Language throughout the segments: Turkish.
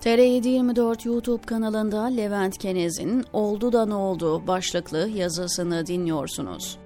TR724 YouTube kanalında Levent Kenez'in Oldu da ne oldu başlıklı yazısını dinliyorsunuz.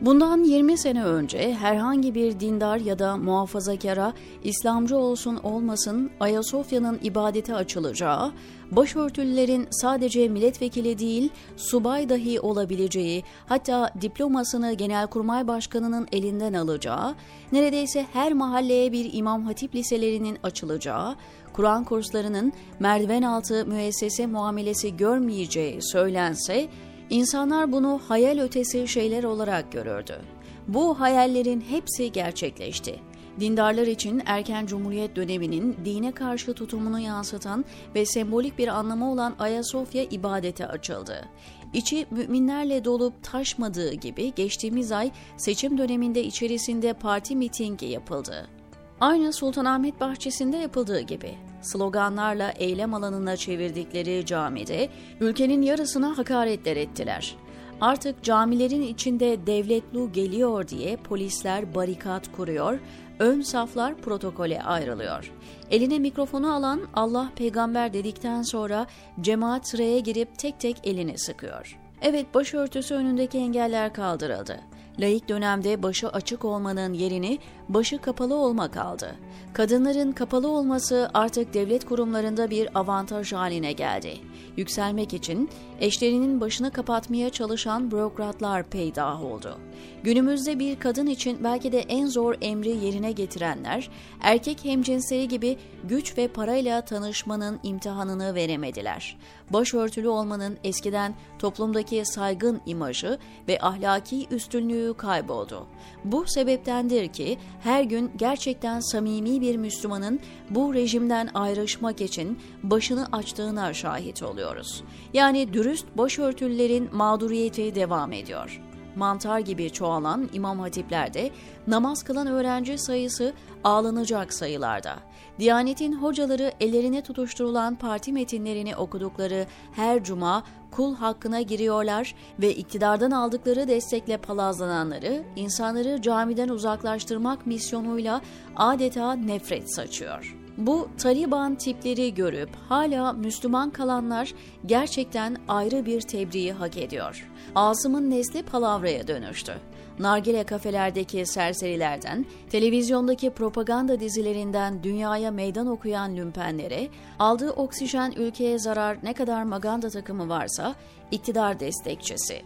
Bundan 20 sene önce herhangi bir dindar ya da muhafazakara İslamcı olsun olmasın Ayasofya'nın ibadete açılacağı, başörtülülerin sadece milletvekili değil subay dahi olabileceği, hatta diplomasını Genelkurmay Başkanı'nın elinden alacağı, neredeyse her mahalleye bir İmam Hatip liselerinin açılacağı, Kur'an kurslarının merdiven altı müessese muamelesi görmeyeceği söylense, İnsanlar bunu hayal ötesi şeyler olarak görürdü. Bu hayallerin hepsi gerçekleşti. Dindarlar için erken cumhuriyet döneminin dine karşı tutumunu yansıtan ve sembolik bir anlamı olan Ayasofya ibadete açıldı. İçi müminlerle dolup taşmadığı gibi geçtiğimiz ay seçim döneminde içerisinde parti mitingi yapıldı. Aynı Sultanahmet bahçesinde yapıldığı gibi sloganlarla eylem alanına çevirdikleri camide ülkenin yarısına hakaretler ettiler. Artık camilerin içinde devletlu geliyor diye polisler barikat kuruyor, ön saflar protokole ayrılıyor. Eline mikrofonu alan Allah peygamber dedikten sonra cemaat sıraya girip tek tek elini sıkıyor. Evet başörtüsü önündeki engeller kaldırıldı. Laik dönemde başı açık olmanın yerini başı kapalı olmak aldı. Kadınların kapalı olması artık devlet kurumlarında bir avantaj haline geldi. Yükselmek için eşlerinin başını kapatmaya çalışan bürokratlar peydah oldu. Günümüzde bir kadın için belki de en zor emri yerine getirenler, erkek hemcinsleri gibi güç ve parayla tanışmanın imtihanını veremediler. Başörtülü olmanın eskiden toplumdaki saygın imajı ve ahlaki üstünlüğü kayboldu. Bu sebeptendir ki her gün gerçekten samimi bir Müslümanın bu rejimden ayrışmak için başını açtığına şahit oluyoruz. Yani dürüst başörtülülerin mağduriyeti devam ediyor mantar gibi çoğalan imam hatiplerde namaz kılan öğrenci sayısı ağlanacak sayılarda. Diyanetin hocaları ellerine tutuşturulan parti metinlerini okudukları her cuma kul hakkına giriyorlar ve iktidardan aldıkları destekle palazlananları insanları camiden uzaklaştırmak misyonuyla adeta nefret saçıyor. Bu Taliban tipleri görüp hala Müslüman kalanlar gerçekten ayrı bir tebriği hak ediyor. Asım'ın nesli palavraya dönüştü. Nargile kafelerdeki serserilerden, televizyondaki propaganda dizilerinden dünyaya meydan okuyan lümpenlere, aldığı oksijen ülkeye zarar ne kadar maganda takımı varsa iktidar destekçisi.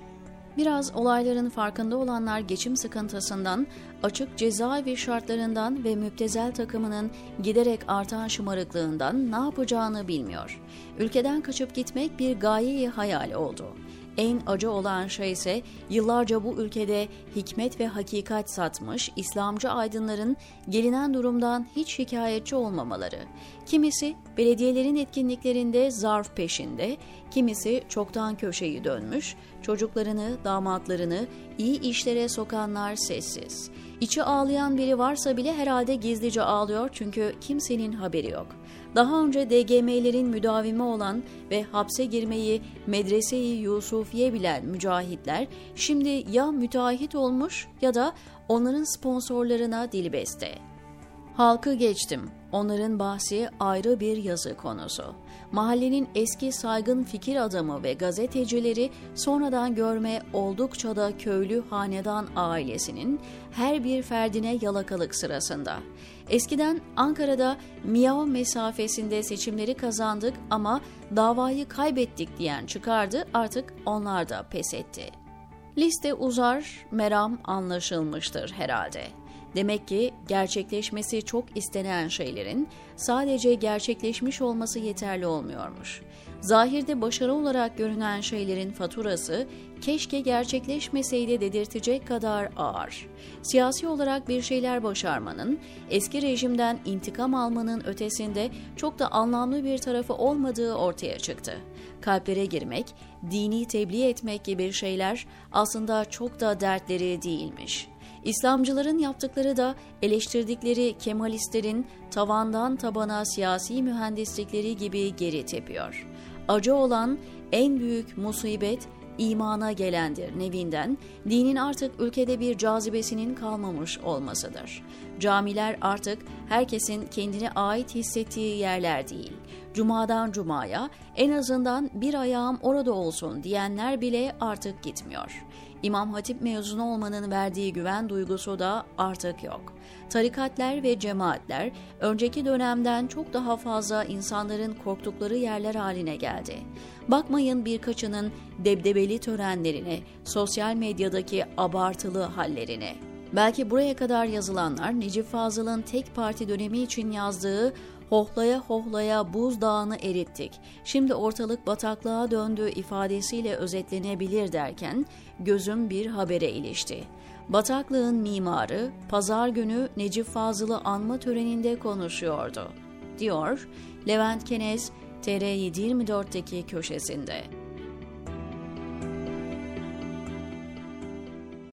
Biraz olayların farkında olanlar geçim sıkıntısından, açık cezaevi şartlarından ve müptezel takımının giderek artan şımarıklığından ne yapacağını bilmiyor. Ülkeden kaçıp gitmek bir gayeyi hayal oldu. En acı olan şey ise yıllarca bu ülkede hikmet ve hakikat satmış İslamcı aydınların gelinen durumdan hiç şikayetçi olmamaları. Kimisi belediyelerin etkinliklerinde zarf peşinde, kimisi çoktan köşeyi dönmüş, çocuklarını, damatlarını iyi işlere sokanlar sessiz. İçi ağlayan biri varsa bile herhalde gizlice ağlıyor çünkü kimsenin haberi yok. Daha önce DGM'lerin müdavimi olan ve hapse girmeyi medreseyi Yusufiye bilen mücahitler şimdi ya müteahhit olmuş ya da onların sponsorlarına dilbeste. Halkı geçtim. Onların bahsi ayrı bir yazı konusu. Mahallenin eski saygın fikir adamı ve gazetecileri sonradan görme oldukça da köylü hanedan ailesinin her bir ferdine yalakalık sırasında. Eskiden Ankara'da miyav mesafesinde seçimleri kazandık ama davayı kaybettik diyen çıkardı artık onlar da pes etti. Liste uzar, meram anlaşılmıştır herhalde. Demek ki gerçekleşmesi çok istenen şeylerin sadece gerçekleşmiş olması yeterli olmuyormuş. Zahirde başarı olarak görünen şeylerin faturası keşke gerçekleşmeseydi dedirtecek kadar ağır. Siyasi olarak bir şeyler başarmanın, eski rejimden intikam almanın ötesinde çok da anlamlı bir tarafı olmadığı ortaya çıktı. Kalplere girmek, dini tebliğ etmek gibi şeyler aslında çok da dertleri değilmiş.'' İslamcıların yaptıkları da eleştirdikleri Kemalistlerin tavandan tabana siyasi mühendislikleri gibi geri tepiyor. Acı olan en büyük musibet imana gelendir nevinden, dinin artık ülkede bir cazibesinin kalmamış olmasıdır. Camiler artık herkesin kendine ait hissettiği yerler değil. Cumadan cumaya en azından bir ayağım orada olsun diyenler bile artık gitmiyor. İmam Hatip mezunu olmanın verdiği güven duygusu da artık yok. Tarikatler ve cemaatler önceki dönemden çok daha fazla insanların korktukları yerler haline geldi. Bakmayın birkaçının debdebeli törenlerine, sosyal medyadaki abartılı hallerine. Belki buraya kadar yazılanlar Necip Fazıl'ın tek parti dönemi için yazdığı hohlaya hohlaya buzdağını erittik. Şimdi ortalık bataklığa döndü ifadesiyle özetlenebilir derken gözüm bir habere ilişti. Bataklığın mimarı pazar günü Necip Fazıl'ı anma töreninde konuşuyordu, diyor Levent Kenez TR724'deki köşesinde.